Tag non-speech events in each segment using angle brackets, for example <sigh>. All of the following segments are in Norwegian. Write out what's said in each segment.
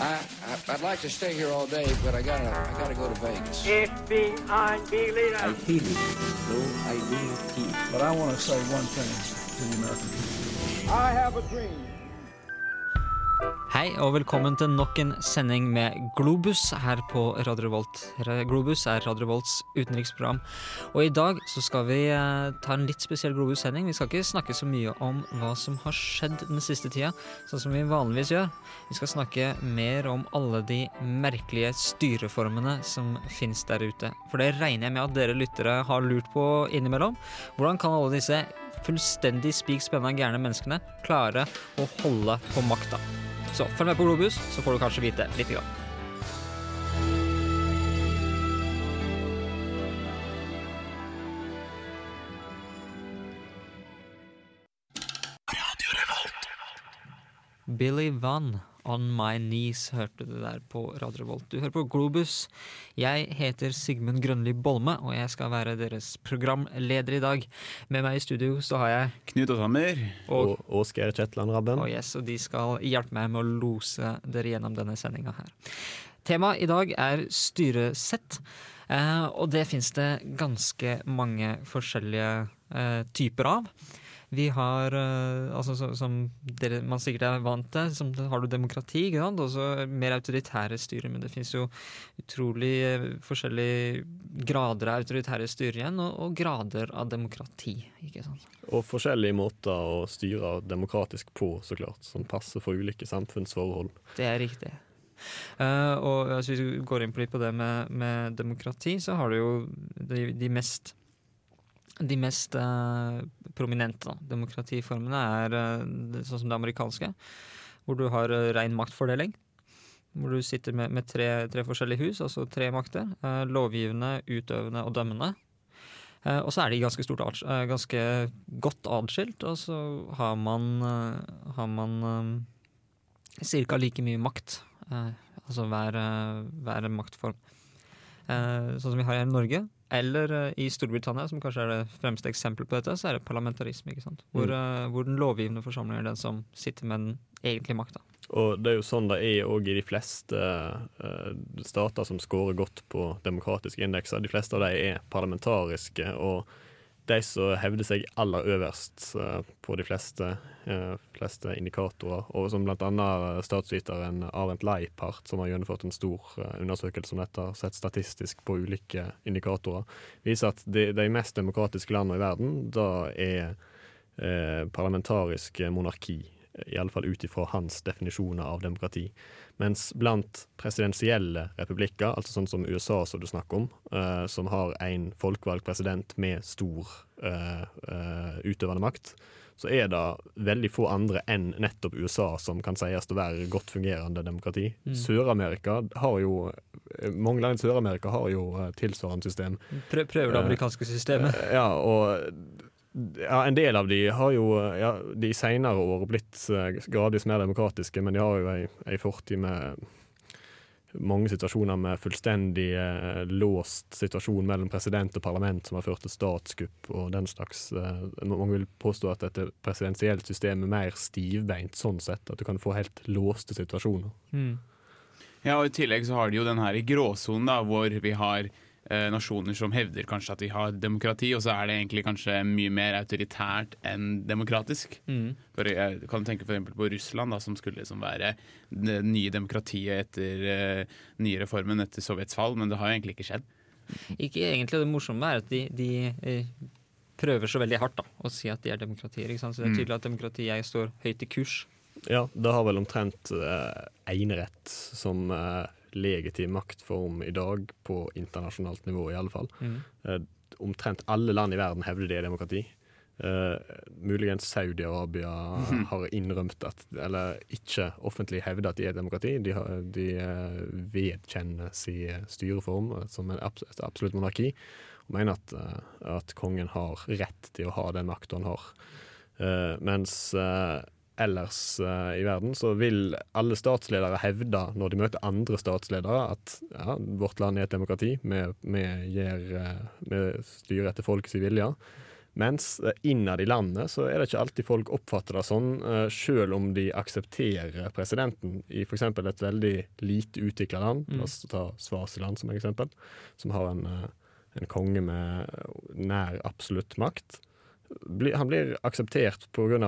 I, I I'd like to stay here all day, but I gotta I gotta go to Vegas. FBI Berliner. I hear you, though I do not hear. But I want to say one thing to the American people. I have a dream. Hei og velkommen til nok en sending med Globus her på Radio Revolt. Globus er Radio Revolts utenriksprogram. Og i dag så skal vi eh, ta en litt spesiell Globus-sending. Vi skal ikke snakke så mye om hva som har skjedd den siste tida, sånn som vi vanligvis gjør. Vi skal snakke mer om alle de merkelige styreformene som finnes der ute. For det regner jeg med at dere lyttere har lurt på innimellom. Hvordan kan alle disse fullstendig spik spenna gærne menneskene klare å holde på makta? Så følg med på Globus, så får du kanskje vite litt. Grann. Billy Van, On My Knees, hørte du der på Radio Revolt. Du hører på Globus. Jeg heter Sigmund Grønli Bolme, og jeg skal være deres programleder i dag. Med meg i studio så har jeg Knut Hammer. og, og Åsgeir Kjetland Rabben. og, yes, og de skal hjelpe meg med å lose dere gjennom denne sendinga her. Temaet i dag er styresett. Eh, og det fins det ganske mange forskjellige eh, typer av. Vi har, eh, altså så, som dere, man sikkert er vant til, som har du demokrati, ikke sant? også mer autoritære styrer. Men det fins jo utrolig eh, forskjellige grader av autoritære styrer igjen, og, og grader av demokrati. ikke sant? Og forskjellige måter å styre demokratisk på, så klart, som passer for ulike samfunnsforhold. Det er riktig. Uh, og hvis vi går inn på det med, med demokrati, så har du jo de, de mest de mest eh, prominente da, demokratiformene er eh, sånn som det amerikanske, hvor du har uh, ren maktfordeling. Hvor du sitter med, med tre, tre forskjellige hus, altså tre makter. eh, lovgivende, utøvende og dømmende. Eh, og så er de ganske, stort, eh, ganske godt atskilt, og så har man, har man ca. like mye makt. eh, altså hver, eh, hver maktform. Eh, sånn som vi har her i Norge. Eller eh, i Storbritannia, som kanskje er det fremste eksempelet på dette, så er det parlamentarisme. ikke sant? Hvor, eh, hvor den lovgivende forsamlingen er den som sitter med den egentlige makta. Og det er jo sånn det er òg i de fleste eh, stater som scorer godt på demokratiske indekser. De fleste av de er parlamentariske, og de som hevder seg aller øverst på de fleste, eh, fleste indikatorer, og som annet statsviteren Arendt Leipart, som har gjennomført en stor eh, undersøkelse om dette, sett statistisk på ulike indikatorer, viser at de, mest demokratiske landene i verden, da er eh, parlamentarisk monarki. Iallfall ut ifra hans definisjoner av demokrati. Mens blant presidensielle republikker, altså sånn som USA som du snakker om, uh, som har en folkevalgt president med stor uh, uh, utøvende makt, så er det veldig få andre enn nettopp USA som kan sies å være godt fungerende demokrati. Mm. Sør-Amerika har jo Mange land i Sør-Amerika har jo tilsvarende system. Prøver det amerikanske systemet. Ja, og ja, en del av de har jo ja, de senere år blitt eh, gradvis mer demokratiske, men de har jo ei, ei fortid med mange situasjoner med fullstendig eh, låst situasjon mellom president og parlament som har ført til statskupp og den slags. Eh, mange vil påstå at dette presidensielt system er mer stivbeint sånn sett, at du kan få helt låste situasjoner. Mm. Ja, og I tillegg så har de jo den her i gråsonen, da, hvor vi har eh, nasjoner som hevder kanskje at de har demokrati, og så er det egentlig kanskje mye mer autoritært enn demokratisk. Mm. For jeg kan tenke for eksempel på Russland, da, som skulle liksom være det nye demokratiet etter uh, nye reformen etter Sovjets fall, men det har jo egentlig ikke skjedd. Ikke egentlig. Det morsomme er at de, de eh, prøver så veldig hardt da, å si at de er demokratier. Ikke sant? Så det er Mm. tydelig at demokratiet står høyt i kurs. Ja, det har vel omtrent uh, enerett som eh, legitim maktform i dag, på internasjonalt nivå i alle fall. Mm. Eh, omtrent alle land i verden hevder det er demokrati. Eh, muligens Saudi-Arabia har innrømt at Eller ikke offentlig hevder at de er demokrati. De, har, de eh, vedkjenner sin styreform som en abs et absolutt monarki, og mener at, eh, at kongen har rett til å ha den makta han har. Eh, mens eh, ellers eh, i verden så vil alle statsledere hevde når de møter andre statsledere, at ja, vårt land er et demokrati, vi, vi, gir, eh, vi styrer etter folkets vilje. Mens eh, innad i landet så er det ikke alltid folk oppfatter det sånn, selv om de aksepterer presidenten i f.eks. et veldig lite utvikla land. La oss ta Svasiland som eksempel, som har en, en konge med nær absolutt makt. Han blir akseptert pga.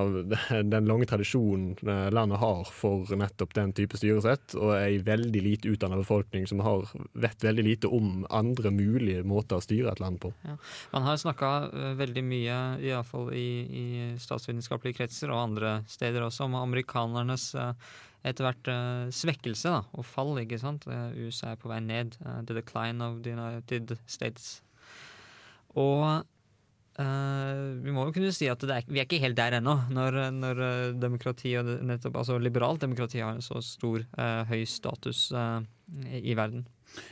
<laughs> den lange tradisjonen eh, landet har for nettopp den type styresett, og ei veldig lite utdanna befolkning som har, vet veldig lite om andre mulige måter å styre et land på. Man har snakka veldig mye, iallfall i, i statsvitenskapelige kretser og andre steder også, om amerikanernes eh, etter hvert eh, svekkelse da, og fall. ikke sant? Eh, USA er på vei ned. eh, the decline of the United States. Og eh, vi må jo kunne si at det er, vi er ikke helt der ennå, når, når eh, demokrati og nettopp, altså liberalt demokrati har en så stor, uh, høy status uh, i verden.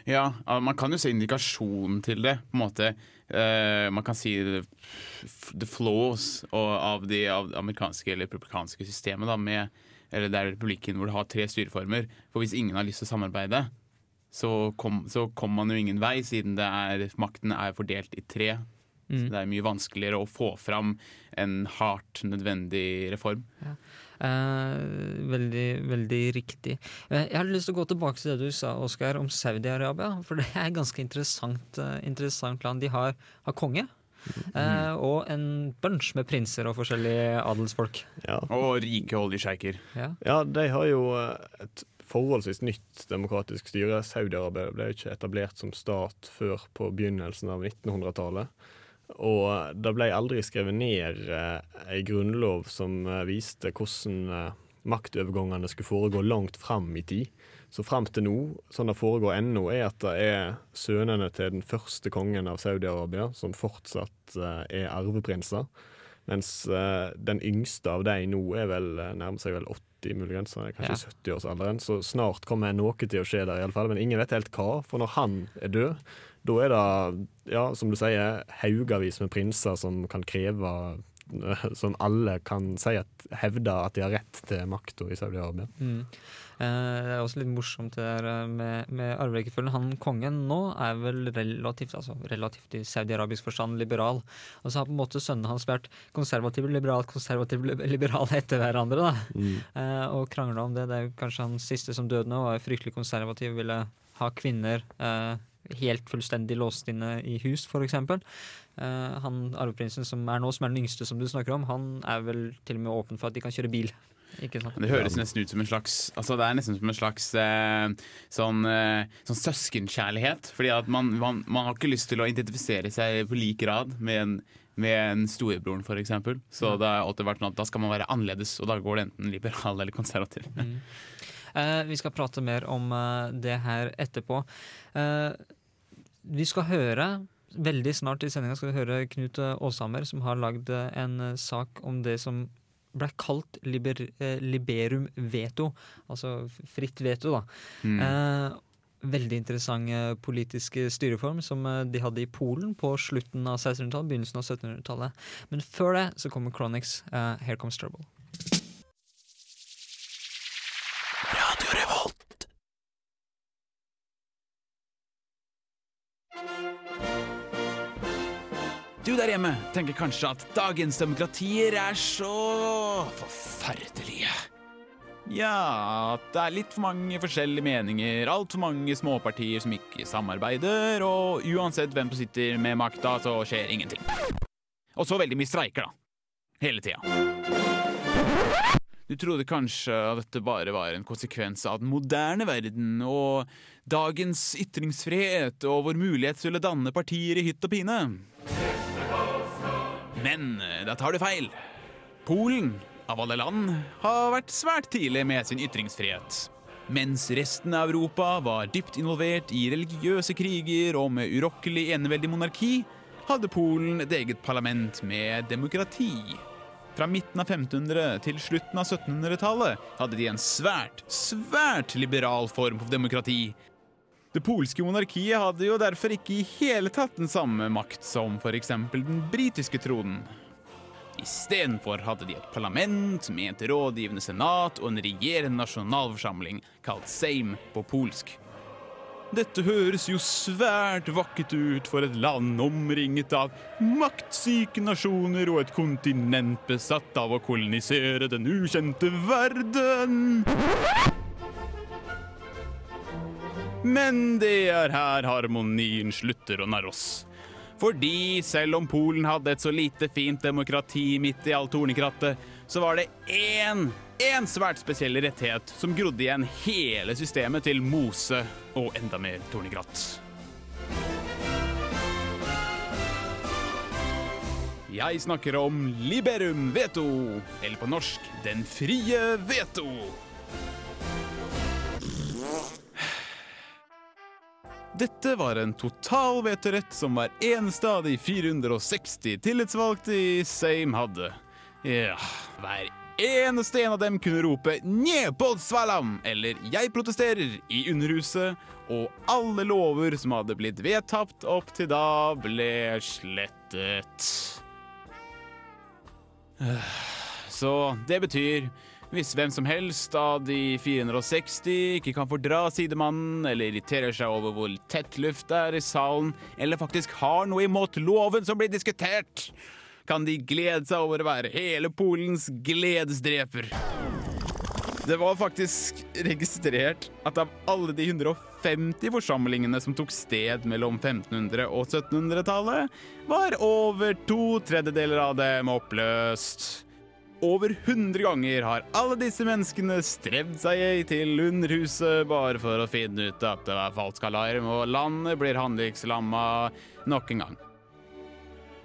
Ja, man kan jo se indikasjonen til det. på en måte. Man kan si the, the flaws av det av det amerikanske eller republikanske systemet. Da, med, eller det er republikken hvor du har tre styreformer. For hvis ingen har lyst til å samarbeide, så kommer kom man jo ingen vei, siden det er, makten er fordelt i tre. Så det er mye vanskeligere å få fram en hardt nødvendig reform. Eh, veldig, veldig riktig. Eh, jeg har lyst til å gå tilbake til det du sa, Oskar, om Saudi-Arabia. For det er et ganske interessant, eh, interessant land. De har, har konge. eh, og en bunch med prinser og forskjellige adelsfolk. Ja. Og rike oljesjeiker. Ja. Ja, de har jo et forholdsvis nytt demokratisk styre. Saudi-Arabia ble ikke etablert som stat før på begynnelsen av 1900-tallet. Og det ble aldri skrevet ned eh, ei grunnlov som eh, viste hvordan eh, maktovergangene skulle foregå langt fram i tid. Så fram til nå, sånn det foregår ennå, er at det er sønnene til den første kongen av Saudi-Arabia som fortsatt eh, er arveprinser. Mens eh, den yngste av de nå er vel eh, nærmer seg vel 80, muligens. Kanskje Ja. i 70-årsalderen. Så snart kommer noe til å skje der, iallfall. Men ingen vet helt hva. For når han er død, da er det, ja, som du sier, haugavis med prinser som kan kreve eh, Som alle kan si at hevder at de har rett til makta i Saudi-Arabia. Mm. Eh, det er også litt morsomt det der eh, med, med arverekkefølgen. Han kongen nå er vel relativt altså relativt i saudi-arabisk forstand liberal. Og så har på en måte sønnene hans vært konservativ, liberal, konservativ, li- liberal etter hverandre. da. Eh, og krangla om det. Det er kanskje han siste som døde nå, var fryktelig konservativ, ville ha kvinner eh, helt fullstendig låst inne i hus, f.eks. Uh, han arveprinsen som er nå, som er den yngste som du snakker om, han er vel til og med åpen for at de kan kjøre bil. Det høres nesten ut som en slags Altså det er nesten som en slags eh, sånn, eh, sånn søskenkjærlighet. Fordi at man, man, man har ikke lyst til å identifisere seg på lik grad med en, med en storebroren, f.eks. Så det har alltid vært sånn at da skal man være annerledes, og da går det enten liberal eller konservativ. Eh, vi skal prate mer om eh, det her etterpå. Eh, vi skal høre Veldig snart i sendinga skal vi høre Knut Aashammer, som har lagd en sak om det som ble kalt liber, eh, liberum veto, altså fritt veto, da. Eh, veldig interessant eh, politisk styreform som eh, de hadde i Polen på slutten av 1600-tallet, begynnelsen av 1700-tallet. Men før det så kommer Chronics, eh, Here Comes Trouble. Der hjemme tenker kanskje at dagens demokratier er så forferdelige. Ja, at det er litt for mange forskjellige meninger, altfor mange småpartier som ikke samarbeider, og uansett hvem som sitter med makta, så skjer ingenting. Og så veldig mye streiker, da. Hele tida. Du trodde kanskje at dette bare var en konsekvens av den moderne verden og dagens ytringsfrihet og vår mulighet til å danne partier i hytt og pine. Men eh, da tar du feil. Polen, av alle land, har vært svært tidlig med sin ytringsfrihet. Mens resten av Europa var dypt involvert i religiøse kriger og med urokkelig eneveldig monarki, hadde Polen et eget parlament med demokrati. Fra midten av 1500 til slutten av 1700-tallet hadde de en svært, svært liberal form for demokrati, det polske monarkiet hadde jo derfor ikke i hele tatt den samme makt som f.eks. den britiske tronen. Istedenfor hadde de et parlament med et rådgivende senat og en regjerende nasjonalforsamling kalt Seim på polsk. Dette høres jo svært vakkert ut for et land omringet av maktsyke nasjoner og et kontinent besatt av å kolonisere den ukjente verden. Men det er her harmonien slutter å narre oss. Fordi selv om Polen hadde et så lite fint demokrati midt i all tornekrattet, så var det én, én svært spesiell rettighet som grodde igjen hele systemet til mose og enda mer tornekratt. Jeg snakker om liberum veto, eller på norsk den frie veto. Dette var en total vetorett som hver eneste av de 460 tillitsvalgte i Seim hadde. Ja, hver eneste en av dem kunne rope 'Nje Bolsvalam!' eller 'Jeg protesterer' i Underhuset, og alle lover som hadde blitt vedtatt opp til da, ble slettet. Så det betyr hvis hvem som helst av de 460 ikke kan fordra sidemannen, eller irriterer seg over hvor tett luft det er i salen, eller faktisk har noe imot loven som blir diskutert, kan de glede seg over å være hele Polens gledesdreper. Det var faktisk registrert at av alle de 150 forsamlingene som tok sted mellom 1500- og 1700-tallet, var over to tredjedeler av dem oppløst. Over 100 ganger har alle disse menneskene strevd seg til Underhuset bare for å finne ut at det var falsk alarm, og landet blir handlingslamma nok en gang.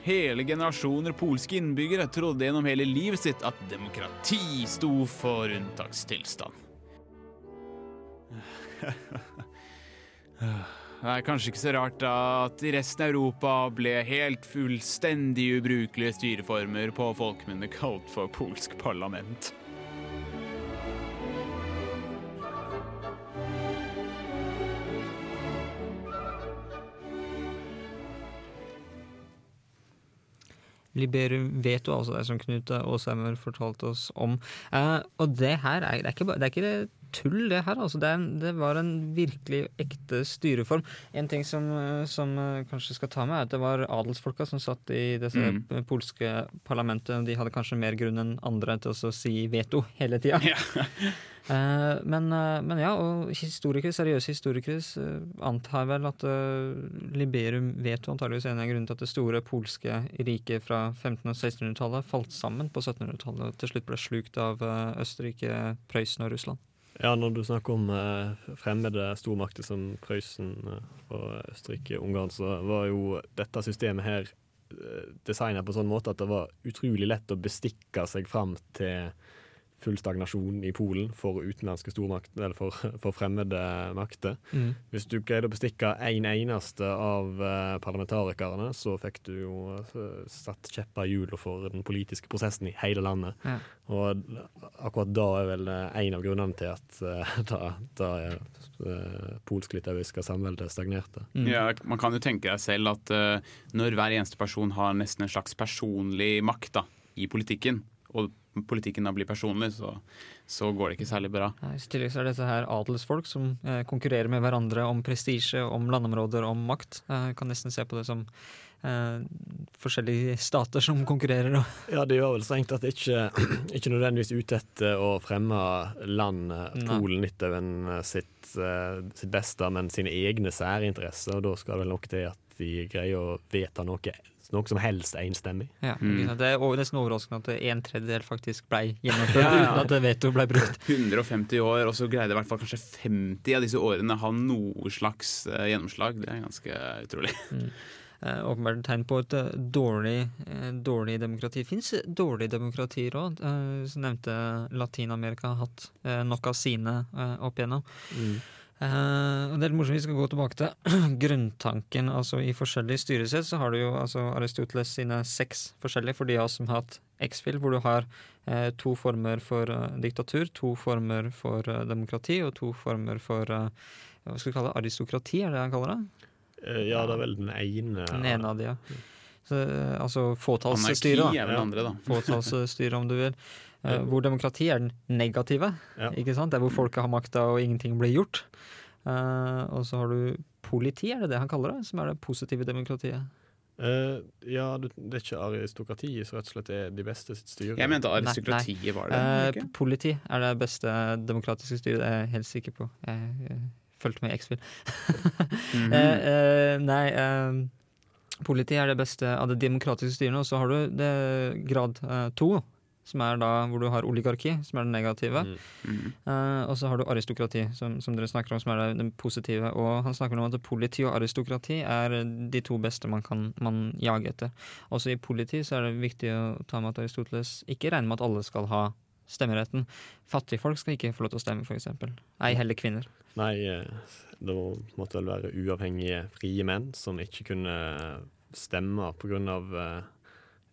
Hele generasjoner polske innbyggere trodde gjennom hele livet sitt at demokrati sto for unntakstilstand. <laughs> <sighs> <sighs> <sighs> Det er kanskje ikke så rart da at i resten av Europa ble helt fullstendig ubrukelige styreformer på folkemunne kalt for polsk parlament. Liberum veto, altså det som Knut Aasheimer fortalte oss om. Eh, og det her er, det er, ikke, det er ikke tull, det her. Altså, det, en- det var en virkelig ekte styreform. En ting som, eh, som eh, kanskje skal ta med, er at det var adelsfolka som satt i disse Mm. polske parlamentet. De hadde kanskje mer grunn enn andre til å si veto hele tida. <laughs> Eh, men, eh, men ja, og historikere, seriøse historikere antar vel at Liberum veto antageligvis en av grunnene til at det store polske riket fra 1500- og 1600-tallet falt sammen på 1700-tallet og til slutt ble slukt av Østerrike, Prøysen og Russland. Ja, når du snakker om eh, fremmede stormakter som Prøysen eh, og Østerrike-Ungarn, så var jo dette systemet her eh, designet på sånn måte at det var utrolig lett å bestikke seg fram til full stagnasjon i Polen for utenlandske stormakter, eller for, for fremmede makter. Mm. Hvis du greide å bestikke en eneste av eh, parlamentarikerne, så fikk du jo eh, satt kjepper i hjula for den politiske prosessen i hele landet. Ja. Og akkurat da er vel eh, en av grunnene til at <laughs> da, da er polsk-litauiske samveldet stagnerte. Mm. Ja, man kan jo tenke deg selv at når hver eneste person har nesten en slags personlig makt da, i politikken, og politikken da blir personlig, så, så går det ikke særlig bra. I tillegg så er dette her adelsfolk som eh, konkurrerer med hverandre om prestisje, om landområder, om makt. Jeg kan nesten se på det som eh, forskjellige stater som konkurrerer. Og, Ja, det gjør vel strengt at det ikke, <clears throat> ikke nødvendigvis ute etter å fremme landet Nei. Polen, Litauen eh, sitt, eh, sitt beste, men sine egne særinteresser. Og da skal det vel nok til at de greier å vedta noe, noe som helst enstemmig. ja, Mm. Det er nesten overraskende at en tredjedel faktisk ble gjennomført Ja, ja. uten at veto ble brukt. <laughs> 150 år, og så greide i hvert fall kanskje 50 av disse årene å ha noe slags eh, gjennomslag. Det er ganske utrolig. Eh, åpenbart tegn på et eh, dårlig, dårlig demokrati. Fins dårlige demokratier òg. Uh, som nevnte Latin-Amerika har hatt nok av sine opp igjennom. Eh, og det er litt morsomt, Vi skal gå tilbake til <clears throat> grunntanken. altså I forskjellige styresett så har du jo altså Aristoteles sine seks forskjellige, for de av oss som har hatt X-Fill, hvor du har uh, to former for uh, diktatur, to former for demokrati og to former for hva skal vi kalle det, aristokrati, er det han kaller det? Eh, Ja, det er vel den ene. Den ene av de, ja. Så, altså Anarki fåtallsstyre, da. er vel andre, da. Fåtallsstyre, om du vil. Eh, hvor demokrati er den negative. Ja. Ikke sant? Det er hvor folket har makta og ingenting blir gjort. Eh, og så har du politi, er det det han kaller det? Som er det positive demokratiet. Uh, ja, det, er ikke aristokratiet som rett og slett er de beste sitt styre. Jeg mente Nei, aristokratiet var det. Eh, ikke? politi er det beste demokratiske styret, det er jeg helt sikker på. Jeg, jeg fulgte med i X-Fill. Mhm. <laughs> Eh, uh, nei, politi er det beste av det demokratiske styrene, og så har du det grad to, som er da hvor du har oligarki, som er det negative. Mm. Mm. Uh, og så har du aristokrati, som, som dere snakker om, som er det, positive. Og han snakker om at politi og aristokrati er de to beste man kan man jage etter. Også i politi så er det viktig å ta med at Aristoteles ikke regner med at alle skal ha stemmeretten. Fattige folk skal ikke få lov til å stemme, f.eks. Ei heller kvinner. Nei, det måtte vel være uavhengige, frie menn som ikke kunne stemme pga.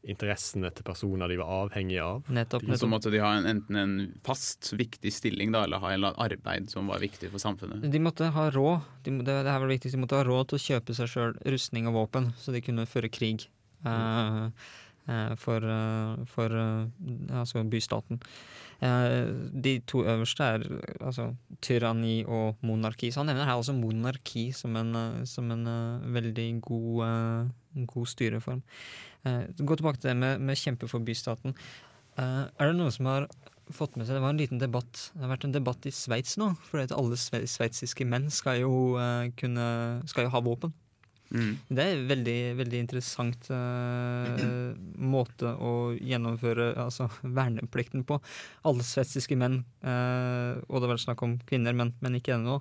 Interessene til personer de var avhengige av. Nettopp. nettopp. så måtte de ha en, enten en fast, viktig stilling da, eller ha en arbeid som var viktig for samfunnet. De måtte ha råd de, det, det her var det de måtte ha råd til å kjøpe seg sjøl rustning og våpen, så de kunne føre krig uh, uh, for, uh, for altså bystaten. Eh, de to øverste er altså, tyranni og monarki. Så han nevner her også monarki som en, som en veldig god, eh, god styreform. Eh, gå tilbake til det med, med kjempe for bystaten. Eh, er det noen som har fått med seg Det var en liten debatt Det har vært en debatt i Sveits nå, For alle sveitsiske menn skal jo eh, kunne Skal jo ha våpen. Mm. Det er en veldig, veldig interessant uh, måte å gjennomføre altså, verneplikten på. Alle sveitsiske menn, uh, og det har vært snakk om kvinner, men, men ikke ennå,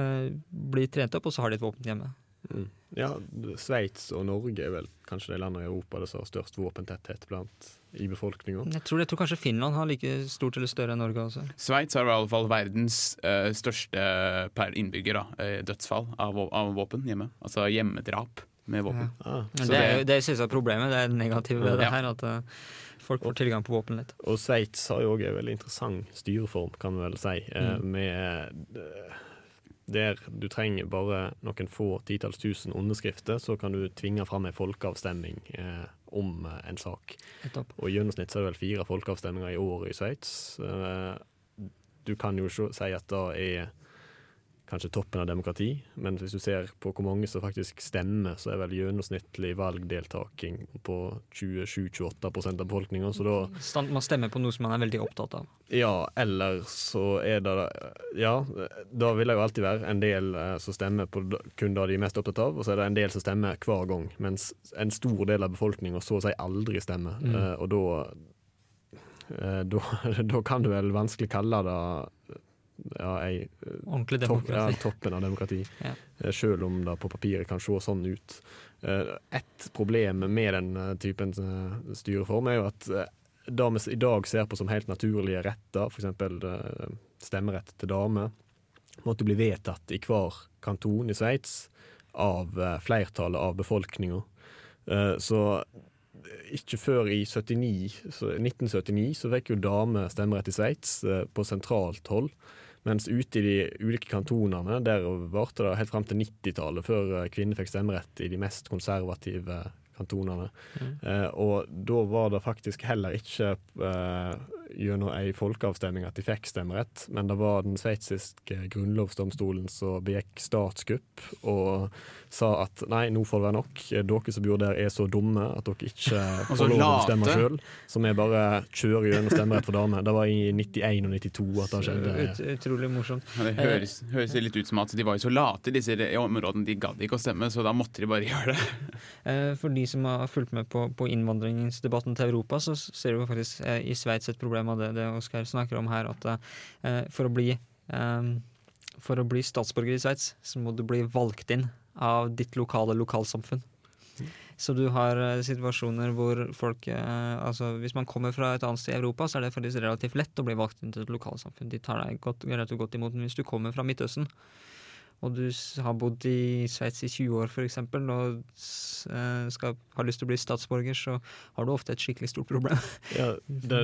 uh, blir trent opp, og så har de et våpen hjemme. Mm. Ja, Sveits og Norge er vel kanskje de landene i Europa som har størst våpentetthet blant i befolkninga. Jeg tror, jeg tror kanskje Finland har like stort eller større enn Norge også. Sveits har i alle fall verdens uh, største per innbygger da, eh, dødsfall av, av våpen hjemme. Altså hjemmedrap med våpen. Ah, Men det, er det- er selvsagt problemet, det er det negative ved det her, at uh, folk får tilgang på våpen litt. Og Sveits har jo òg en veldig interessant styreform, kan vi vel si. Mm. Med Der du trenger bare noen få titalls tusen underskrifter, så kan du tvinge fram en folkeavstemning eh, om eh, en sak. Og i gjennomsnitt så er det vel fire folkeavstemninger i året i Sveits. Eh, du kan jo si at det er kanskje toppen av demokrati, men hvis du ser på hvor mange som faktisk stemmer, så er vel gjennomsnittlig valgdeltaking på 27-28% av befolkninga. Så da Stand- Man stemmer på noe som man er veldig opptatt av. ja, eller så er det Ja, da vil det jo alltid være en del eh, som stemmer på kun det de er mest opptatt av, og så er det en del som stemmer hver gang, mens en stor del av befolkninga så å si aldri stemmer. Mm. Eh, og da eh, <laughs> da, da kan du vel vanskelig kalle det ja, ei Ordentlig topp, ja, toppen av demokrati. <laughs> Ja. Eh, Selv om det på papiret kan se sånn ut. Eh, Et problem med den eh, typen eh, styreform er jo at eh, det vi i dag ser på som helt naturlige retter, f.eks. eh, stemmerett til damer, måtte bli vedtatt i hver kanton i Sveits av eh, flertallet av befolkninga. Eh, Så ikke før i 79, 1979 så fikk jo damer stemmerett i Sveits eh, på sentralt hold. Mens ute i de ulike kantonene, der varte det helt fram til 90-tallet før eh, kvinner fikk stemmerett i de mest konservative kantonene. Mm. Eh, og da var det faktisk heller ikke eh, gjennom ei folkeavstemning at de fikk stemmerett, men det var den sveitsiske grunnlovsdomstolen som begikk statskupp og sa at nei, nå får det være nok. Dere som bor der er så dumme at dere ikke <laughs> får lov å stemme sjøl. Så vi bare kjører gjennom stemmerett for damer. Det var i 91 og 92 at det skjedde. Ut, utrolig morsomt. Ja, Det høres, høres litt ut som at de var jo så late, disse områdene. De gadd ikke å stemme, så da måtte de bare <laughs> gjøre det. Eh, For de som har fulgt med på, på innvandringsdebatten til Europa, så ser du faktisk eh, i Sveits et problem av det, det Oskar snakker om her, at eh, for å bli eh, for å bli statsborger i Sveits, så må du bli valgt inn av ditt lokale lokalsamfunn. Så du har eh, situasjoner hvor folk eh, Altså hvis man kommer fra et annet sted i Europa, så er det faktisk relativt lett å bli valgt inn til et lokalsamfunn. De tar deg godt, godt imot. Men hvis du kommer fra Midtøsten, og du har bodd i Sveits i 20 år f.eks., og eh, skal, har lyst til å bli statsborger, så har du ofte et skikkelig stort problem. <laughs> Ja, det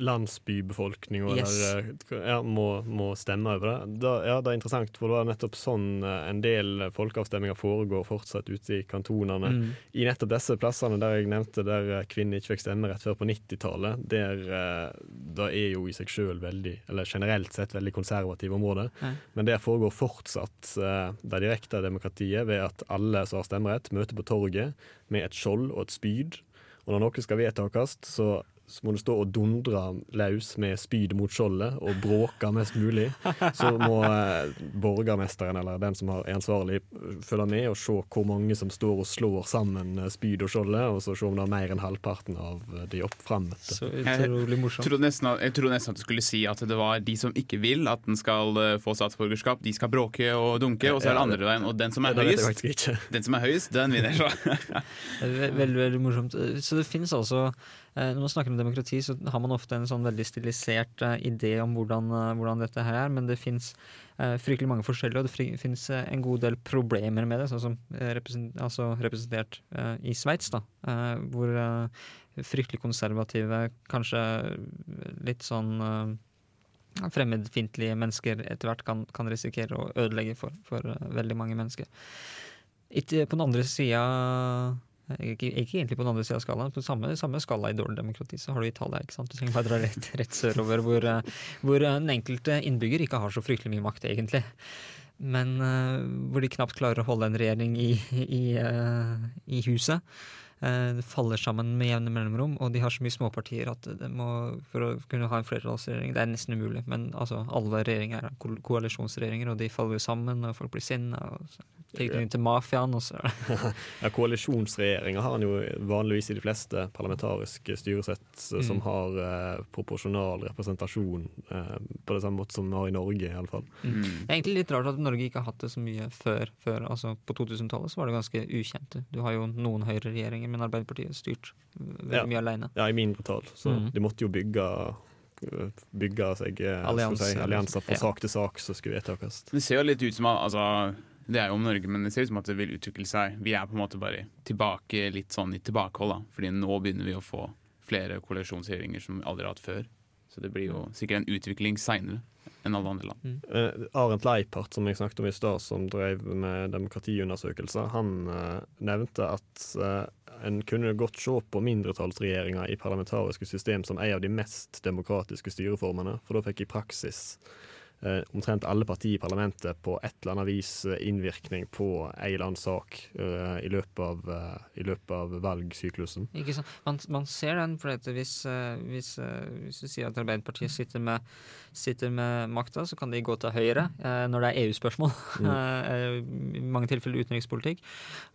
landsbybefolkninga Yes. eh, ja, må, må stemme over det. Da, ja, det er interessant, for det var nettopp sånn eh, en del folkeavstemninger foregår fortsatt ute i kantonene. Mm. I nettopp disse plassene der jeg nevnte der kvinner ikke fikk stemme rett før på 90-tallet, der det er jo i seg sjøl veldig, eller generelt sett veldig konservative områder. Ja. Men der foregår fortsatt eh, det direkte demokratiet ved at alle som har stemmerett, møter på torget med et skjold og et spyd. Og når noe skal vedtas, så, så må du stå og dundre løs med spyd mot skjoldet og bråke mest mulig. Så må eh, borgermesteren eller den som er ansvarlig, følge med og se hvor mange som står og slår sammen eh, spyd og skjoldet, og så se om det er mer enn halvparten av eh, de oppfremmede. Så utrolig Jeg morsomt. trodde, nesten, jeg nesten at du skulle si at det var de som ikke vil at den skal få statsborgerskap, de skal bråke og dunke, og så er det andre veien. Og den som er høyest, den som er høyest, den vinner. <laughs> Er Veldig, veldig morsomt. Så det finnes altså Når man snakker om demokrati, så har man ofte en sånn veldig stilisert eh, idé om hvordan, eh, hvordan dette her er, men det fins fryktelig mange forskjellige, og det fins eh, en god del problemer med det, sånn som eh, represent, altså representert eh, i Sveits, da, eh, hvor eh, fryktelig konservative, kanskje litt sånn eh, fremmedfiendtlige mennesker etter hvert kan, kan risikere å ødelegge for, for eh, veldig mange mennesker. På den andre sida ikke, ikke egentlig på den andre sida av skalaen, på samme, samme skala i dårlig demokrati så har du Italia. ikke sant? Du trenger bare dra rett, rett sørover, hvor, eh, hvor eh, den enkelte innbygger ikke har så fryktelig mye makt, egentlig. Men uh, hvor de knapt klarer å holde en regjering i, i, uh, i huset. Eh, det faller sammen med jevne mellomrom, og de har så mye småpartier at det må, for å kunne ha en flertallsregjering Det er nesten umulig, men altså, alle regjeringer er ko- koalisjonsregjeringer, og de faller jo sammen, og folk blir sinna. Tilknytning til mafiaen, og så det <laughs> <laughs> Ja, Koalisjonsregjeringer har en jo vanligvis i de fleste parlamentariske styresett eh, som Mm. har eh, proporsjonal representasjon, eh, på det samme måte som vi har i Norge, iallfall. Mm. Det er egentlig litt rart at Norge ikke har hatt det så mye før. før altså På 2000-tallet så var det ganske ukjent. Du har jo noen høyreregjeringer, men Arbeiderpartiet styrt veldig Ja. mye alene. Ja, i min portal. Så Mm. de måtte jo bygge bygge seg eh, Allianser. si, allianser fra Ja. sak til sak som skulle vedtas. Det ser jo litt ut som at altså, Det er jo om Norge, men det ser ut som at det vil utvikle seg. Vi er på en måte bare tilbake litt sånn i tilbakehold, da. Fordi nå begynner vi å få flere koalisjonsregjeringer som vi aldri har hatt før. Så det blir jo sikkert en utvikling seinere enn alle andre land. Eh, Arent Leipart, som jeg snakket om i stad, som drev med demokratiundersøkelser, han uh, nevnte at uh, en kunne godt se på mindretallsregjeringer i parlamentariske system som en av de mest demokratiske styreformene, for da fikk i praksis omtrent alle partier i parlamentet på et eller annet vis eh, innvirkning på en eller annen sak eh, i, løpet av, eh, i løpet av valgsyklusen. Ikke sant? Man, man ser den, for hvis, eh, hvis, eh, hvis du sier at Arbeiderpartiet sitter med, sitter med makta, så kan de gå til høyre eh, når det er EU-spørsmål. Mm. <laughs> I mange tilfeller utenrikspolitikk.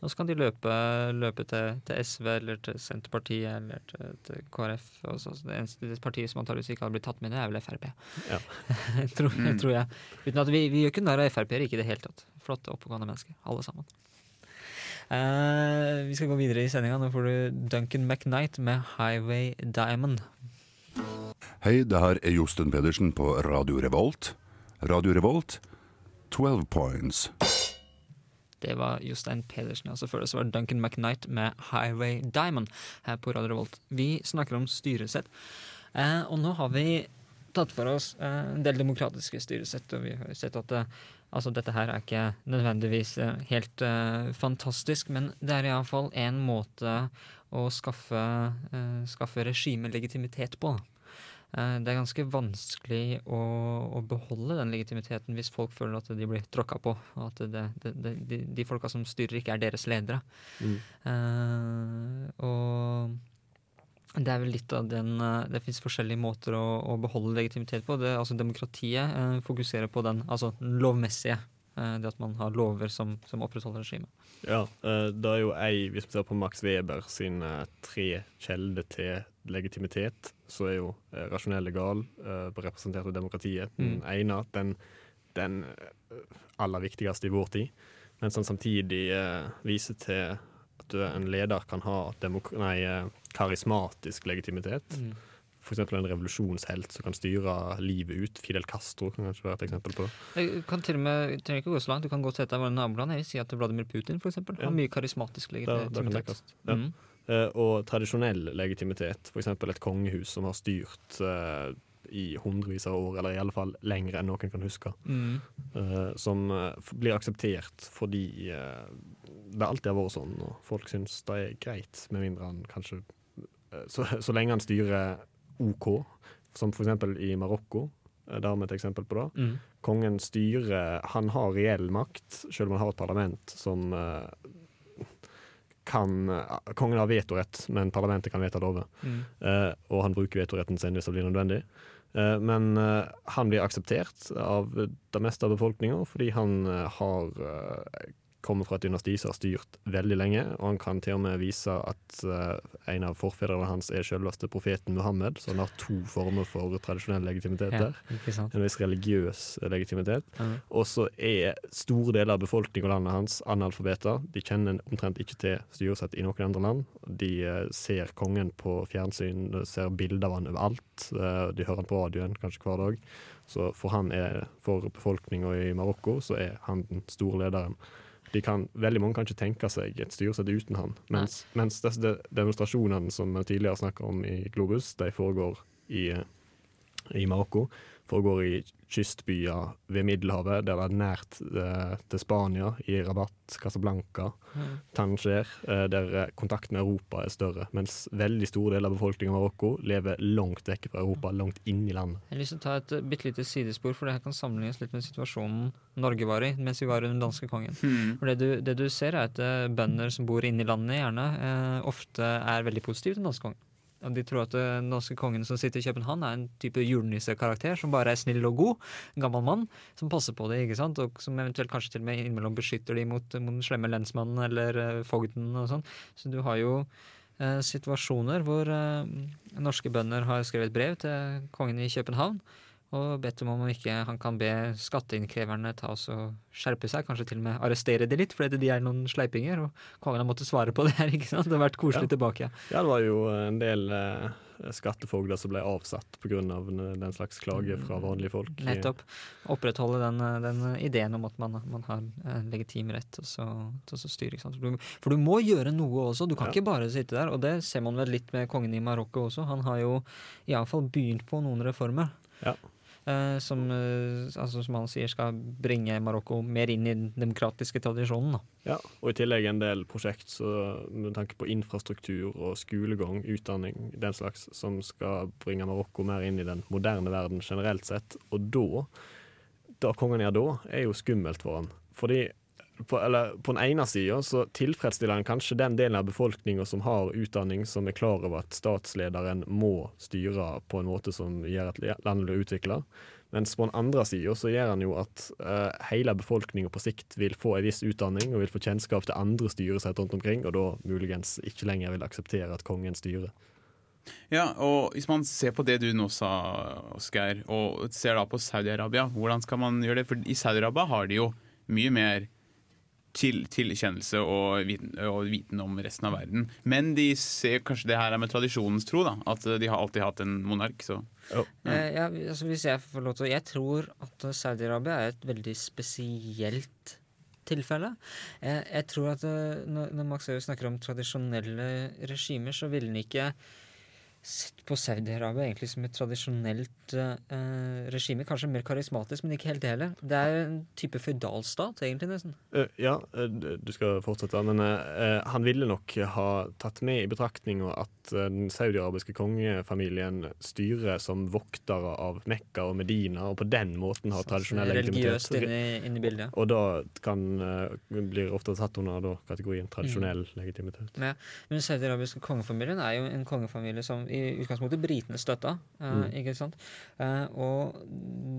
Og så kan de løpe, løpe til, til SV eller til Senterpartiet eller til, til KrF. Også. det eneste det partiet som antakeligvis ikke hadde blitt tatt med, det er vel Frp. Ja. <laughs> tror, Mm. tror jeg. Uten at vi, vi gjør ikke narr av Frp-er, ikke i det hele tatt. Flotte, oppegående mennesker, alle sammen. Uh, vi skal gå videre i sendinga. Nå får du Duncan McKnight med 'Highway Diamond'. Hei, det her er Josten Pedersen på Radio Revolt. Radio Revolt, 12 points. Det var Jostein Pedersen. Altså før det så var Duncan McKnight med 'Highway Diamond' her på Radio Revolt. Vi snakker om styresett. Eh, og nå har vi tatt for oss eh, en del demokratiske styresett, og vi har sett at det, altså dette her er ikke nødvendigvis eh, helt uh, fantastisk, men det er iallfall en måte å skaffe, uh, skaffe regimet legitimitet på. Eh, Det er ganske vanskelig å, å beholde den legitimiteten hvis folk føler at de blir tråkka på, og at det, det, det, de, de folka som styrer, ikke er deres ledere. Mm. Eh, og det er vel litt av den eh, Det fins forskjellige måter å, å beholde legitimitet på. Det, altså Demokratiet eh, fokuserer på den, altså den lovmessige. eh, det at man har lover som, som opprettholder regimet. Ja, eh, det er jo ei, hvis vi ser på Max Weber sine tre kilder til legitimitet, så er jo eh, rasjonell legal eh, representert av demokratiet den Mm. ene, den, den eh, aller viktigste i vår tid, men som samtidig eh, viser til at en leder kan ha demok nei, eh, karismatisk legitimitet. f.eks. en revolusjonshelt som kan styre livet ut. Fidel Castro kan kanskje være et eksempel på det. Det kan til og med, trenger ikke gå så langt. Du kan gå til et av våre naboland. Jeg vil si at Vladimir Putin for eksempel, har mye karismatisk Det, Da, legitimitet. Ja. Mm. uh, og tradisjonell legitimitet, f.eks. et kongehus som har styrt uh, i hundrevis av år, eller i alle fall lenger enn noen kan huske. Mm. Uh, som uh, blir akseptert fordi uh, det alltid har vært sånn, og folk syns det er greit, med mindre han kanskje så, så lenge han styrer OK, som f.eks. i Marokko. eh, Der har vi et eksempel på det. Mm. Kongen styrer Han har reell makt, selv om han har et parlament som eh, kan eh, Kongen har vetorett, men parlamentet kan vedta lover. Mm. Eh, og han bruker vetoretten sin hvis det blir nødvendig. Eh, men eh, han blir akseptert av det meste av befolkninga fordi han eh, har eh, kommer fra et dynasti som har styrt veldig lenge, og han kan til og med vise at eh, en av forfedrene hans er selveste profeten Muhammed, så han har to former for tradisjonell legitimitet Ja, der. En viss religiøs legitimitet. Mm. Og så er store deler av befolkningen og landet hans analfabeter. De kjenner omtrent ikke til styresett i noen andre land. De eh, ser kongen på fjernsyn, ser bilder av han overalt. Eh, De hører han på radioen kanskje hver dag. Så for han er, for befolkninga i Marokko så er han den store lederen. Kan, veldig mange kan ikke tenke seg et styresett uten han. Mens, mens disse de- demonstrasjonene som vi tidligere snakka om i Globus, de foregår i eh, i Marokko. Foregår i kystbyer ved Middelhavet, der det er nært eh, til Spania, i Rabat, Casablanca, Mm. Tanger, eh, der eh, kontakten med Europa er større. Mens veldig stor del av befolkningen i Marokko lever langt vekk fra Europa, langt inn i landet. Jeg har lyst til å ta et uh, bitte lite sidespor, for det her kan sammenlignes litt med situasjonen Norge var i mens vi var under den danske kongen. For det du, det du ser, er at uh, bønder som bor inne i landet, gjerne eh, ofte er veldig positive til den danske kongen. De tror at uh, den norske kongen som sitter i København, er en type julenissekarakter som bare er snill og god. En gammel mann som passer på det, ikke sant? og som eventuelt kanskje til og med innimellom beskytter de mot, mot den slemme lensmannen eller uh, fogden og sånn. Så du har jo uh, situasjoner hvor uh, norske bønder har skrevet brev til kongen i København og bedt om om ikke han kan be skatteinnkreverne ta oss og skjerpe seg, kanskje til og med arrestere de litt, fordi de er noen sleipinger, og kongen har måttet svare på det her, <laughs> ikke sant? Det har vært koselig Ja. tilbake. Ja, det var jo en del eh, skattefogder som ble avsatt pga. Av den slags klage fra vanlige folk. Nettopp. Opprettholde den, eh, den ideen om at man, man har en legitim rett til å så- styre. Ikke sant? For, du, for du må gjøre noe også, du kan Ja. ikke bare sitte der. Og det ser man vel litt med kongen i Marokko også. Han har jo iallfall begynt på noen reformer. Ja. Eh, som, eh, altså, som han sier skal bringe Marokko mer inn i den demokratiske tradisjonen. Da. Ja, og i tillegg en del prosjekt så, med tanke på infrastruktur og skolegang, utdanning, den slags, som skal bringe Marokko mer inn i den moderne verden generelt sett. Og da, det kongen gjør da, er jo skummelt for han. Fordi på, eller, på den ene sida så tilfredsstiller han kanskje den delen av befolkninga som har utdanning, som er klar over at statslederen må styre på en måte som gjør at landet blir utvikla. Mens på den andre sida så gjør han jo at uh, hele befolkninga på sikt vil få en viss utdanning og vil få kjennskap til andre styresett rundt omkring, og da muligens ikke lenger vil akseptere at kongen styrer. Ja, og Hvis man ser på det du nå sa, Oskar, og ser da på Saudi-Arabia, hvordan skal man gjøre det? For I Saudi-Arabia har de jo mye mer til, tilkjennelse og viten, og viten om resten av verden. Men de ser kanskje det her er med tradisjonens tro, da. At de har alltid hatt en monark. så... Eh, ja, altså hvis Jeg får lov til Jeg tror at Saudi-Arabia er et veldig spesielt tilfelle. Jeg, jeg tror at eh, når, når Max Eus snakker om tradisjonelle regimer, så ville han ikke sett på Saudi-Arabia egentlig som et tradisjonelt eh, regime. Kanskje mer karismatisk, men ikke helt det heller. Det er en type føydalstat, egentlig, nesten. Uh, ja, eh, du skal fortsette, men uh, han ville nok ha tatt med i betraktninga at den saudiarabiske kongefamilien styrer som voktere av Mekka og Medina, og på den måten har tradisjonell Religiøst legitimitet. inne, i- inne i bildet. Og da kan, uh, blir ofte satt under da, kategorien tradisjonell legitimitet. Men den saudiarabiske kongefamilien er jo en kongefamilie som i utgangspunktet britene støtta. Uh, Mm. ikke sant? Eh, og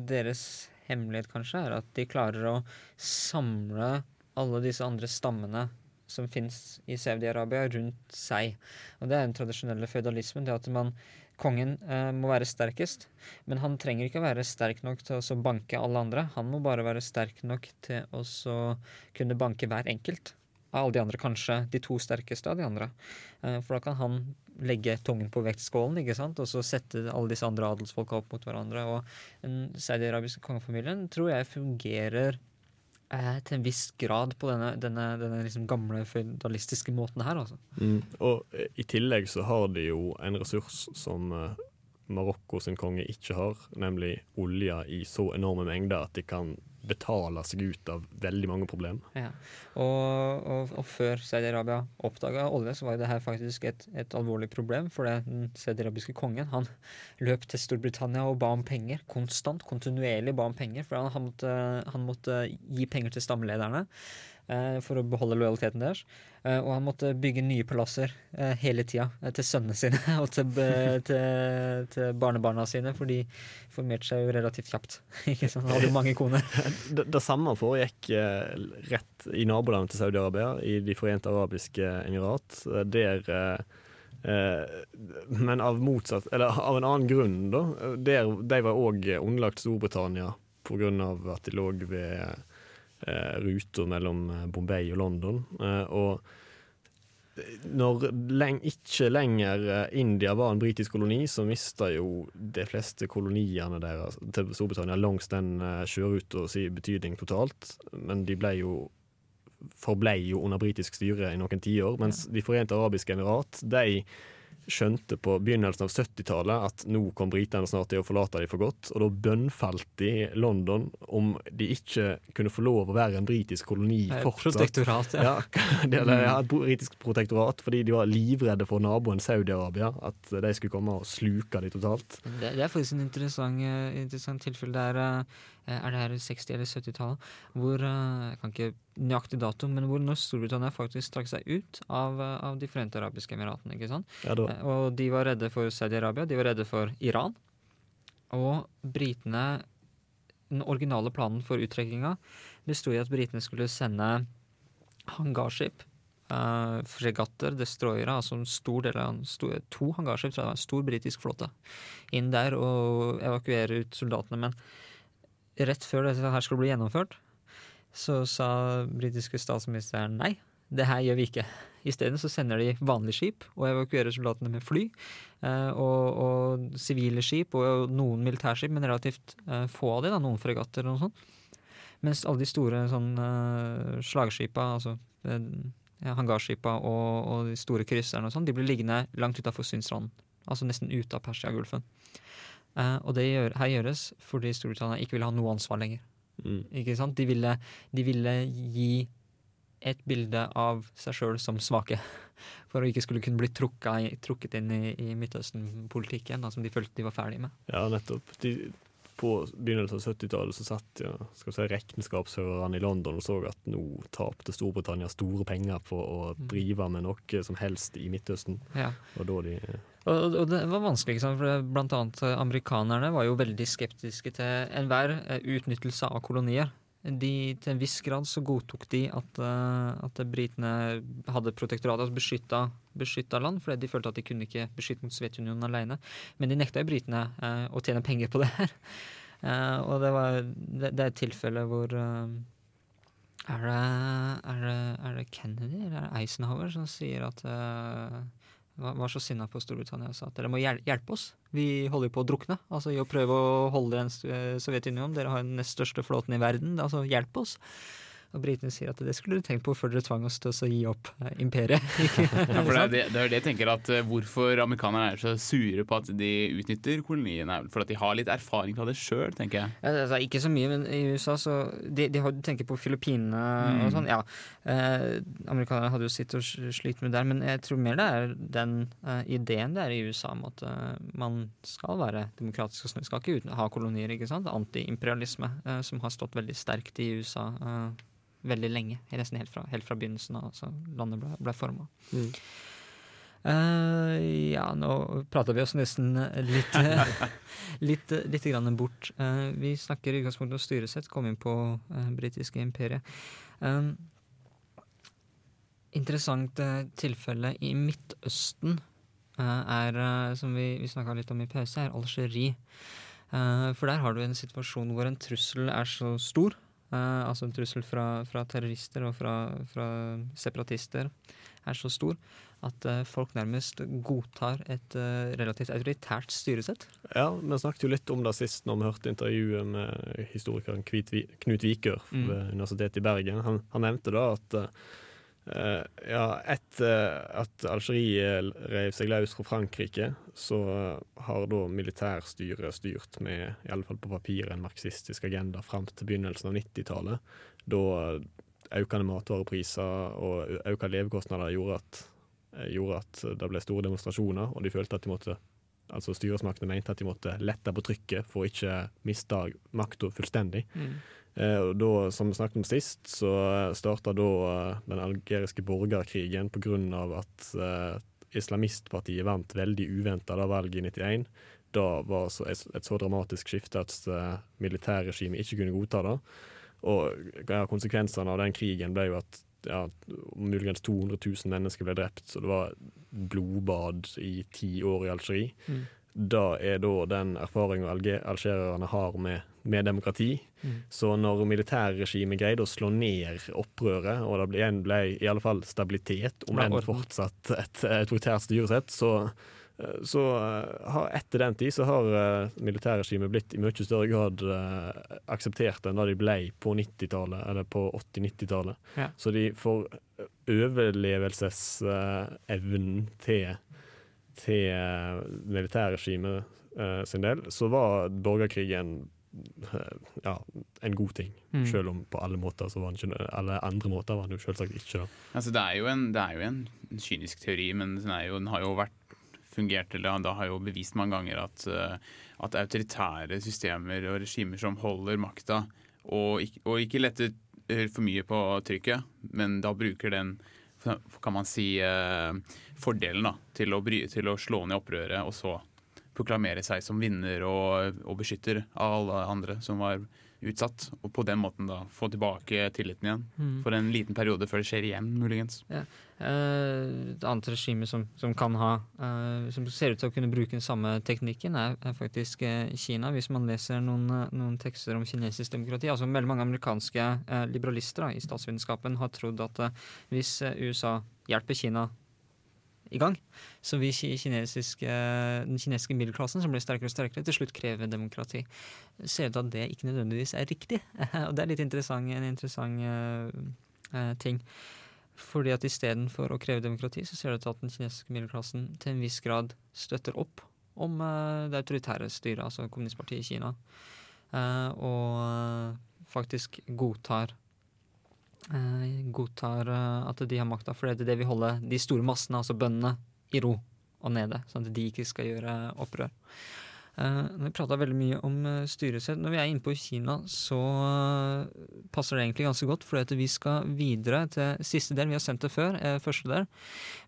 deres hemmelighet kanskje er at de klarer å samle alle disse andre stammene som fins i Saudi-Arabia, rundt seg. Og Det er den tradisjonelle føydalismen. det at man Kongen eh, må være sterkest, men han trenger ikke være sterk nok til å banke alle andre. Han må bare være sterk nok til å kunne banke hver enkelt av alle de andre, kanskje de to sterkeste av de andre. Eh, For da kan han legge tungen på vektskålen ikke sant? og så sette alle disse andre adelsfolka opp mot hverandre. Og den saudiarabiske kongefamilien tror jeg fungerer eh, til en viss grad på denne, denne, denne liksom gamle føydalistiske måten her. altså. Mm. Og eh, i tillegg så har de jo en ressurs som eh, Marokko sin konge ikke har, nemlig olje i så enorme mengder at de kan betale seg ut av veldig mange problemer. Ja. Og, og, og før Saudi-Arabia oppdaga olje, så var det her faktisk et, et alvorlig problem. For den saudi-arabiske kongen han løp til Storbritannia og ba om penger. Konstant, kontinuerlig ba om penger. For han, han, måtte, han måtte gi penger til stammelederne eh, for å beholde lojaliteten deres. Eh, og han måtte bygge nye palasser eh, hele tida eh, til sønnene sine <laughs> og til, til, til barnebarna sine, for de formerte seg jo relativt kjapt. <laughs> Ikke sant? Han hadde jo mange koner. <laughs> Det, det samme foregikk eh, rett i nabolandet til Saudi-Arabia, i De forente arabiske emirat. eh, Der eh, eh, Men av motsatt Eller av en annen grunn, da. Der, de var òg underlagt Storbritannia pga. at de lå ved eh, ruta mellom eh, Bombay og London. Eh, og når leng, ikke lenger India var en britisk koloni, så mista jo de fleste koloniene deres til Storbritannia langs den sjøruta si betydning totalt. Men de ble jo forblei jo under britisk styre i noen tiår, mens De forente arabiske emirat de skjønte på begynnelsen av 70-tallet at nå kom britene snart til å forlate dem for godt, og da bønnfalt de London om de ikke kunne få lov å være en britisk koloni Eh, fortsatt. Protektorat, ja. Ja, det, ja, et britisk protektorat, fordi de var livredde for naboen Saudi-Arabia. At de skulle komme og sluke dem totalt. Det, det er faktisk en interessant, eh, interessant tilfelle. Det er, eh, er det her 60- eller 70-tallet, hvor eh, Jeg kan ikke nøyaktig dato, men hvor når Storbritannia faktisk trakk seg ut av, eh, av De forente arabiske emiratene. ikke sant? Ja, Og de var redde for Saudi-Arabia, de var redde for Iran. Og britene Den originale planen for uttrekkinga besto i at britene skulle sende hangarskip. Uh, fregatter, destroyere, altså en stor del av stor, to hangarskip, tror jeg det var en stor britisk flåte, inn der og evakuere ut soldatene. Men rett før dette her skulle bli gjennomført, så sa britiske statsministeren nei, det her gjør vi ikke. Isteden så sender de vanlige skip og evakuerer soldatene med fly. eh, og, og sivile skip og noen militærskip, men relativt eh, få av de, da, noen fregatter og noe sånt. Mens alle de store sånn uh, slagskipa, altså eh, hangarskipa og, og de store krysserne og sånn, de blir liggende langt utafor Synsranden. Altså nesten ute av Persiagulfen. Eh, og det gjør, her gjøres fordi Storbritannia ikke ville ha noe ansvar lenger. mm. Ikke sant? De ville, de ville gi et bilde av seg sjøl som svake. <laughs> For å ikke skulle kunne bli trukka, trukket inn i, i Midtøsten-politikken, som de følte de var ferdig med. ja, nettopp. De, på begynnelsen av 70-tallet så satt ja, skal si, regnskapsførerne i London og så at nå tapte Storbritannia store penger på å drive med noe som helst i Midtøsten. Ja. Og da de Og, og det var vanskelig, ikke sant? for blant annet eh, amerikanerne var jo veldig skeptiske til enhver eh, utnyttelse av kolonier. De, til en viss grad så godtok de at, eh, at britene hadde protektoratet, altså beskytta, beskytta land, fordi de følte at de kunne ikke beskytte mot Sovjetunionen alene. Men de nekta jo britene eh, å tjene penger på det her. <laughs> Eh, og det, var, det, det er et tilfelle hvor eh, er, det, er, det, er det Kennedy eller er Eisenhower som sier at var så sinna på Storbritannia og sa at dere må hjelpe oss. Vi holder på å drukne. Altså i å prøve å holde en eh, Sovjetunionen. Dere har den nest største flåten i verden. Altså hjelp oss. Og britene sier at det skulle du tenkt på før dere tvang oss til å gi opp eh, imperiet. <laughs> Ja, for det, er det, det er det jeg tenker at eh, Hvorfor amerikanerne er så sure på at de utnytter koloniene, er for at de har litt erfaring fra det sjøl, tenker jeg. Ja, altså, ikke så mye, men i USA så De, de har, du tenker på Filippinene Mm. og sånn. Ja. Eh, amerikanerne hadde jo sitt og slite med der, men jeg tror mer det er den eh, ideen det er i USA om at eh, man skal være demokratisk og snill. Skal ikke uten, ha kolonier, ikke sant. Antiimperialisme, uh, som har stått veldig sterkt i USA eh, veldig lenge. Nesten helt fra, helt fra begynnelsen av altså, landet ble, ble forma. Mm. Uh, ja, nå prata vi oss nesten litt <laughs> litt, litt grann bort. Uh, vi snakker i utgangspunktet om styresett, kom inn på uh, britiske imperiet. Um, interessant tilfelle i Midtøsten er, som vi, vi snakka litt om i pause, er Algerie. For der har du en situasjon hvor en trussel er så stor eh, altså en trussel fra, fra terrorister og fra, fra separatister, er så stor at uh, folk nærmest godtar et uh, relativt autoritært styresett. Ja, vi snakket jo litt om det sist når vi hørte intervjuet med historikeren Kvit Knut Vikør Mm. ved Universitetet i Bergen. Han, han nevnte da at ja, etter at Algerie rev seg løs fra Frankrike, så har da militærstyret styrt med, i alle fall på papiret, en marxistisk agenda fram til begynnelsen av 90-tallet. Da økende matvarepriser og økte levekostnader gjorde at, eh, gjorde at det ble store demonstrasjoner, og de følte at de måtte Altså Styresmaktene mente at de måtte lette på trykket for å ikke miste makta fullstendig. Eh, og da, som vi snakket om sist, så starta da eh, den algeriske borgerkrigen pga. at eh, islamistpartiet vant veldig uventa da valget i 91. Da var så, et, så dramatisk skifte at militærregimet ikke kunne godta det. Og konsekvensene av den krigen ble jo at ja, muligens 200 000 mennesker ble drept, så det var blodbad i ti år i Algerie. Mm. Da er da den erfaringa alge- algererne har med, med demokrati. Mm. Så når militærregimet greide å slå ned opprøret, og det ble, igjen ble i alle fall stabilitet, om enn fortsatt et autoritært styresett, så, så eh, har etter den tid så har eh, militærregimet blitt i mye større grad eh, akseptert enn da de ble på 90-tallet, eller på 80-90-tallet. Ja. Så de får overlevelsesevnen til, til eh, militærregimet eh, sin del, så var borgerkrigen eh, ja, en god ting. Mm. Selv om på alle måter så var den ikke Alle andre måter var den jo selvsagt ikke det. Altså, det, er jo en, det er jo en kynisk teori, men den, er jo, den har jo vært fungert, eller da har jo bevist mange ganger at, eh, at autoritære systemer og regimer som holder makta, og, og ikke letter eh, for mye på trykket, men da bruker den kan man si eh, fordelen da, til å, bry, til å slå ned opprøret, og så proklamere seg som vinner og, og beskytter av alle andre som var utsatt. Og på den måten da få tilbake tilliten igjen. Mm. For en liten periode før det skjer igjen, muligens. Eh, et annet regime som, som kan ha eh, Som ser ut til å kunne bruke den samme teknikken, er, er faktisk eh, Kina. Hvis man leser noen, noen tekster om kinesisk demokrati altså Veldig mange amerikanske liberalister da, i statsvitenskapen har trodd at hvis USA hjelper Kina i gang, så vi kinesiske, den kinesiske middelklassen, som blir sterkere og sterkere, til slutt krever demokrati. Ser ut til at det ikke nødvendigvis er riktig. <laughs> og det er litt interessant, en interessant eh, ting. Fordi at istedenfor å kreve demokrati, så ser det ut til at den kinesiske middelklassen til en viss grad støtter opp om uh, det autoritære styret, altså kommunistpartiet i Kina. uh, og faktisk godtar godtar eh, at de har makta, for det er det vil holde de store massene, altså bøndene, i ro og nede, sånn at de ikke skal gjøre opprør. Eh, vi prata veldig mye om uh, styresett. Når vi er inne på Kina, så eh, passer det egentlig ganske godt, for vi skal videre til siste del. Vi har sendt det før, eh, første del.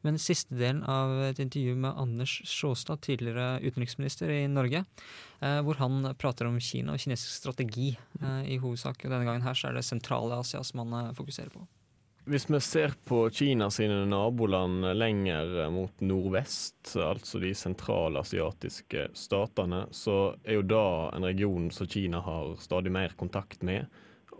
Men siste delen av et intervju med Anders Sjåstad, tidligere utenriksminister i Norge, eh, hvor han prater om Kina og kinesisk strategi eh, i hovedsak. Denne gangen her så er det sentrale Asia som han eh, fokuserer på. Hvis vi ser på Kina sine naboland lenger mot nordvest, altså de sentralasiatiske statene, så er jo da en region som Kina har stadig mer kontakt med.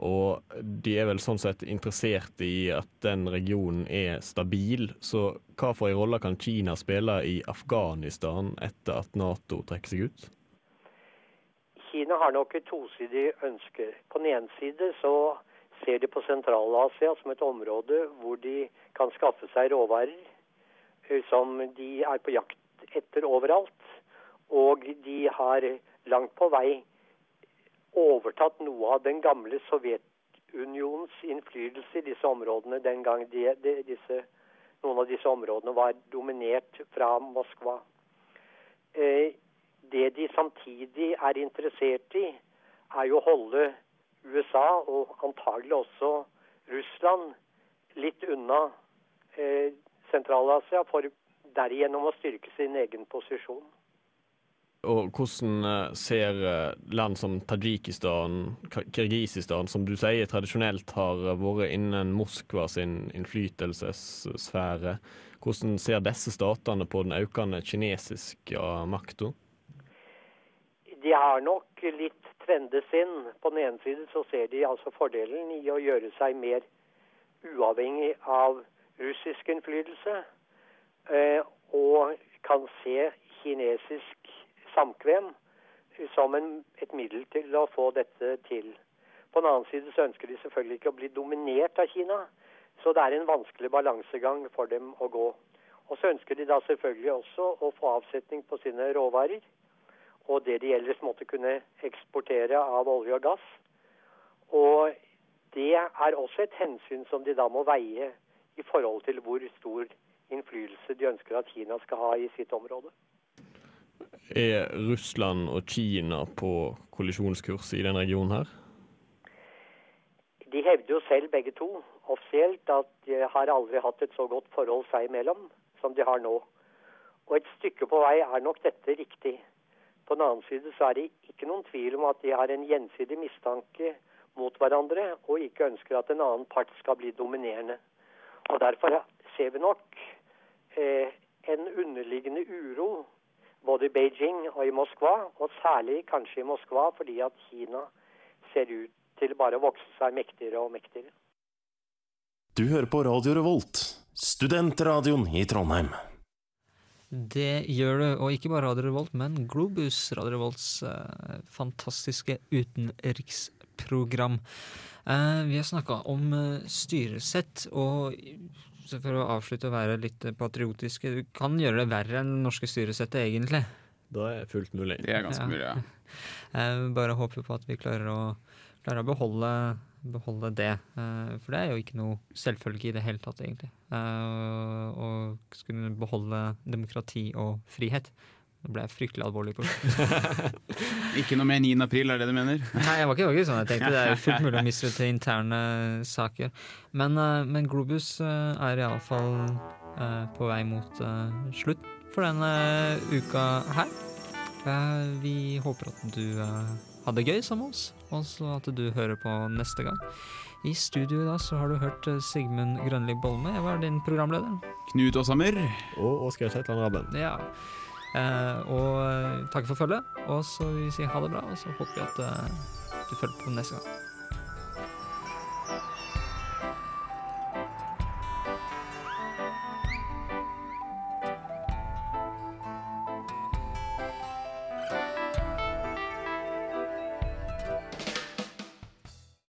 Og de er vel sånn sett interessert i at den regionen er stabil. Så hva for en rolle kan Kina spille i Afghanistan etter at Nato trekker seg ut? Kina har nok et tosidig ønske. På den ene side så ser de på Sentral-Asia som et område hvor de kan skaffe seg råvarer eh, som de er på jakt etter overalt. Og de har langt på vei overtatt noe av den gamle Sovjetunionens innflytelse i disse områdene den gang de, de, disse, noen av disse områdene var dominert fra Moskva. Eh, det de samtidig er interessert i, er jo å holde USA, og antagelig også Russland, litt unna eh, Sentral-Asia, for derigjennom å styrke sin egen posisjon. Og hvordan eh, ser eh, land som Tadsjikistan, Kirgisistan, som du sier tradisjonelt har eh, vært innen Moskva sin innflytelsessfære, hvordan ser disse statene på den økende kinesiske makta? De har nok litt frende sin. På den ene side så ser de altså fordelen i å gjøre seg mer uavhengig av russisk innflytelse, eh, og kan se kinesisk samkvem som en, et middel til å få dette til. På den annen side så ønsker de selvfølgelig ikke å bli dominert av Kina, så det er en vanskelig balansegang for dem å gå. Og så ønsker de da selvfølgelig også å få avsetning på sine råvarer, og det de ellers måtte kunne eksportere av olje og gass. Og det er også et hensyn som de da må veie i forhold til hvor stor innflytelse de ønsker at Kina skal ha i sitt område. Er Russland og Kina på kollisjonskurs i denne regionen her? De hevder jo selv begge to offisielt at de har aldri hatt et så godt forhold seg imellom som de har nå. Og et stykke på vei er nok dette riktig. På den annen side så er det ikke noen tvil om at de har en gjensidig mistanke mot hverandre og ikke ønsker at en annen part skal bli dominerende. Og Derfor ser vi nok eh, en underliggende uro både i Beijing og i Moskva, og særlig kanskje i Moskva fordi at Kina ser ut til bare å vokse seg mektigere og mektigere. Du hører på Radio Revolt, studentradioen i Trondheim. Det gjør du, og ikke bare Radio Revolt, men Globus, Radio Revolts eh, fantastiske utenriksprogram. Eh, vi har snakka om eh, styresett, og så for å avslutte å være litt patriotiske, du kan gjøre det verre enn det norske styresettet, egentlig. Da er fullt mulig. Det er ganske Ja. mulig, ja. Jeg <laughs> bare håper på at vi klarer å, klarer å beholde, beholde det. Eh, For det er jo ikke noe selvfølge i det hele tatt, egentlig. Eh, Å skulle beholde demokrati og frihet. Nå ble jeg fryktelig alvorlig på slutten. <laughs> Ikke noe mer 9. april, er det du mener? Nei, jeg var ikke, var ikke sånn jeg tenkte. Det er jo fullt mulig å miste til interne saker. Men, eh, men Globus er iallfall uh, på vei mot slutt for denne uka her. Vi håper at du uh, hadde det gøy sammen med oss, og så at du hører på neste gang. I studio i dag så har du hørt eh, Sigmund Grønli Bolme. Jeg var din programleder. Knut Åshammer. Og Oskar Kjetland Rabben. Ja. Eh, og uh, takk for følget. Og så vil vi si ha det bra, og så håper vi at eh, du følger på neste gang.